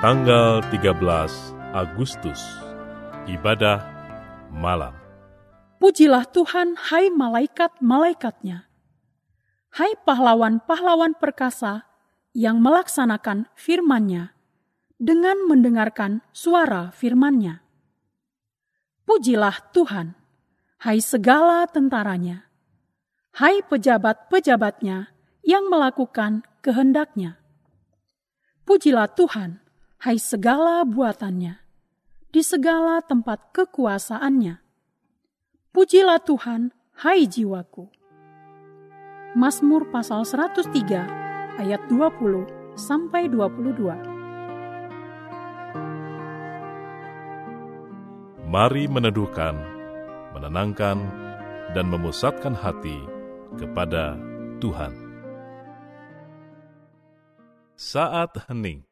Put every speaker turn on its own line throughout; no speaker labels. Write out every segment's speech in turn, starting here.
Tanggal 13 Agustus Ibadah Malam
Pujilah Tuhan, hai malaikat-malaikatnya. Hai pahlawan-pahlawan perkasa yang melaksanakan firman-Nya dengan mendengarkan suara firman-Nya. Pujilah Tuhan, hai segala tentaranya. Hai pejabat-pejabatnya yang melakukan kehendaknya. Pujilah Tuhan, hai segala buatannya, di segala tempat kekuasaannya. Pujilah Tuhan, hai jiwaku. Mazmur pasal 103 ayat 20 sampai 22.
Mari meneduhkan, menenangkan, dan memusatkan hati kepada Tuhan. Saat hening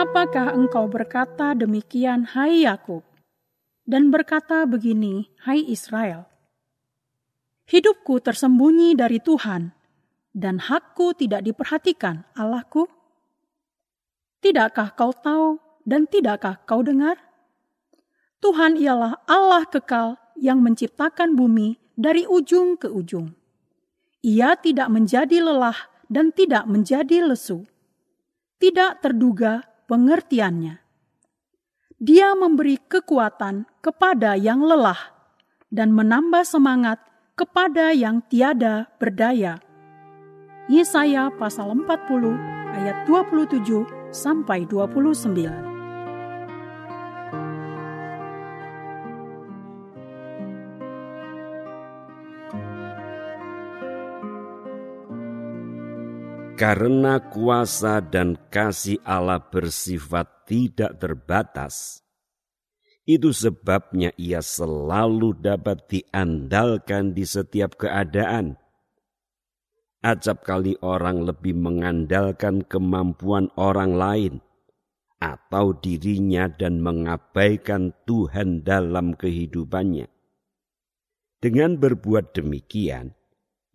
Mengapakah engkau berkata demikian, hai Yakub, dan berkata begini, hai Israel? Hidupku tersembunyi dari Tuhan, dan hakku tidak diperhatikan, Allahku. Tidakkah kau tahu dan tidakkah kau dengar? Tuhan ialah Allah kekal yang menciptakan bumi dari ujung ke ujung. Ia tidak menjadi lelah dan tidak menjadi lesu. Tidak terduga pengertiannya. Dia memberi kekuatan kepada yang lelah dan menambah semangat kepada yang tiada berdaya. Yesaya pasal 40 ayat 27 sampai 29.
Karena kuasa dan kasih Allah bersifat tidak terbatas, itu sebabnya ia selalu dapat diandalkan di setiap keadaan. Acap kali orang lebih mengandalkan kemampuan orang lain atau dirinya dan mengabaikan Tuhan dalam kehidupannya. Dengan berbuat demikian,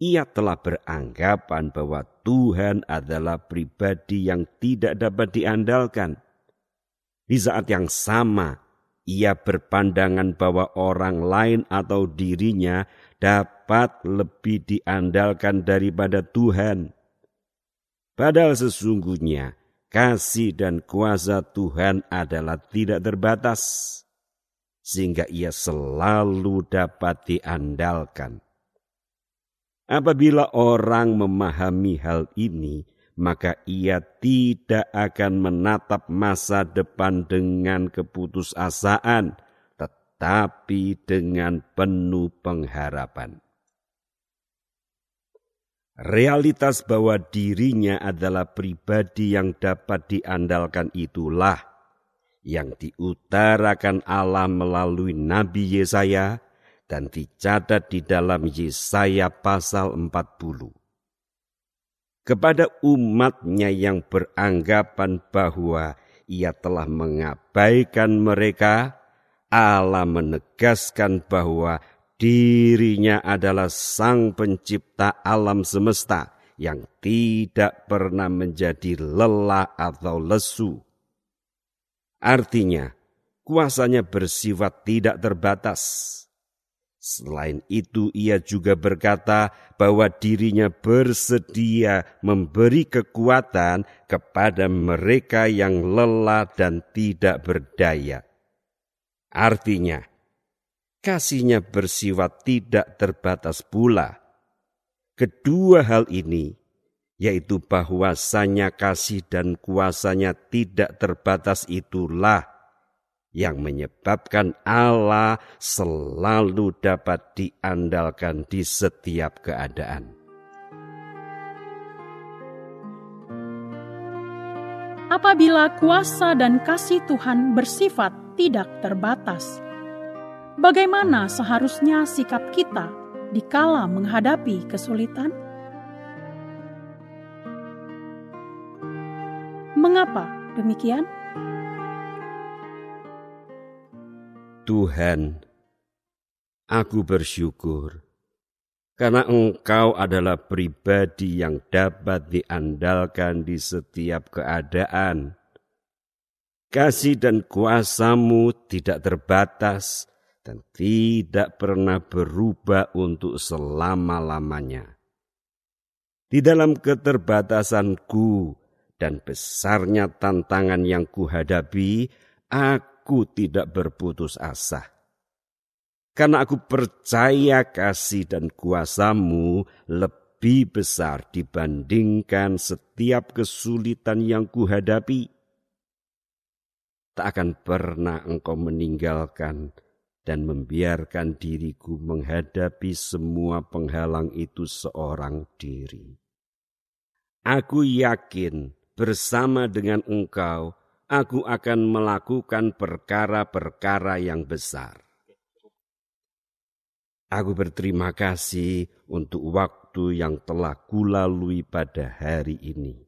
ia telah beranggapan bahwa Tuhan adalah pribadi yang tidak dapat diandalkan. Di saat yang sama, ia berpandangan bahwa orang lain atau dirinya dapat lebih diandalkan daripada Tuhan. Padahal sesungguhnya kasih dan kuasa Tuhan adalah tidak terbatas, sehingga ia selalu dapat diandalkan. Apabila orang memahami hal ini, maka ia tidak akan menatap masa depan dengan keputusasaan, tetapi dengan penuh pengharapan. Realitas bahwa dirinya adalah pribadi yang dapat diandalkan itulah yang diutarakan Allah melalui Nabi Yesaya dan dicatat di dalam Yesaya pasal 40. Kepada umatnya yang beranggapan bahwa ia telah mengabaikan mereka, Allah menegaskan bahwa dirinya adalah sang pencipta alam semesta yang tidak pernah menjadi lelah atau lesu. Artinya, kuasanya bersifat tidak terbatas Selain itu, ia juga berkata bahwa dirinya bersedia memberi kekuatan kepada mereka yang lelah dan tidak berdaya. Artinya, kasihnya bersifat tidak terbatas pula. Kedua hal ini, yaitu bahwasanya kasih dan kuasanya tidak terbatas itulah yang menyebabkan Allah selalu dapat diandalkan di setiap keadaan.
Apabila kuasa dan kasih Tuhan bersifat tidak terbatas, bagaimana seharusnya sikap kita dikala menghadapi kesulitan? Mengapa demikian?
Tuhan, aku bersyukur karena Engkau adalah pribadi yang dapat diandalkan di setiap keadaan. Kasih dan kuasamu tidak terbatas dan tidak pernah berubah untuk selama-lamanya. Di dalam keterbatasanku dan besarnya tantangan yang kuhadapi, aku aku tidak berputus asa. Karena aku percaya kasih dan kuasamu lebih besar dibandingkan setiap kesulitan yang kuhadapi. Tak akan pernah engkau meninggalkan dan membiarkan diriku menghadapi semua penghalang itu seorang diri. Aku yakin bersama dengan engkau aku akan melakukan perkara-perkara yang besar. Aku berterima kasih untuk waktu yang telah kulalui pada hari ini.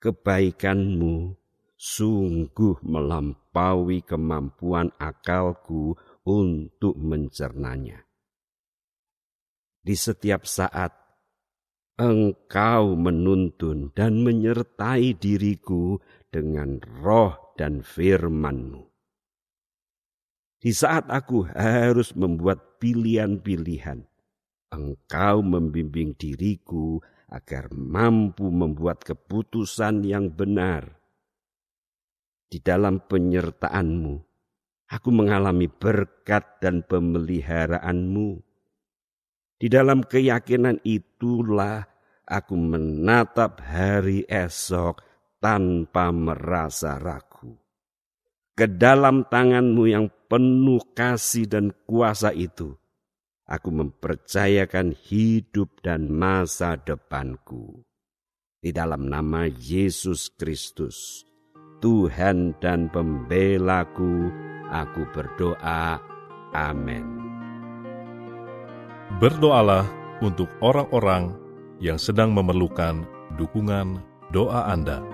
Kebaikanmu sungguh melampaui kemampuan akalku untuk mencernanya. Di setiap saat, engkau menuntun dan menyertai diriku dengan roh dan firman-Mu. Di saat aku harus membuat pilihan-pilihan, Engkau membimbing diriku agar mampu membuat keputusan yang benar. Di dalam penyertaan-Mu, aku mengalami berkat dan pemeliharaan-Mu. Di dalam keyakinan itulah aku menatap hari esok tanpa merasa ragu. Ke dalam tanganmu yang penuh kasih dan kuasa itu, aku mempercayakan hidup dan masa depanku. Di dalam nama Yesus Kristus, Tuhan dan Pembelaku, aku berdoa. Amin.
Berdoalah untuk orang-orang yang sedang memerlukan dukungan doa Anda.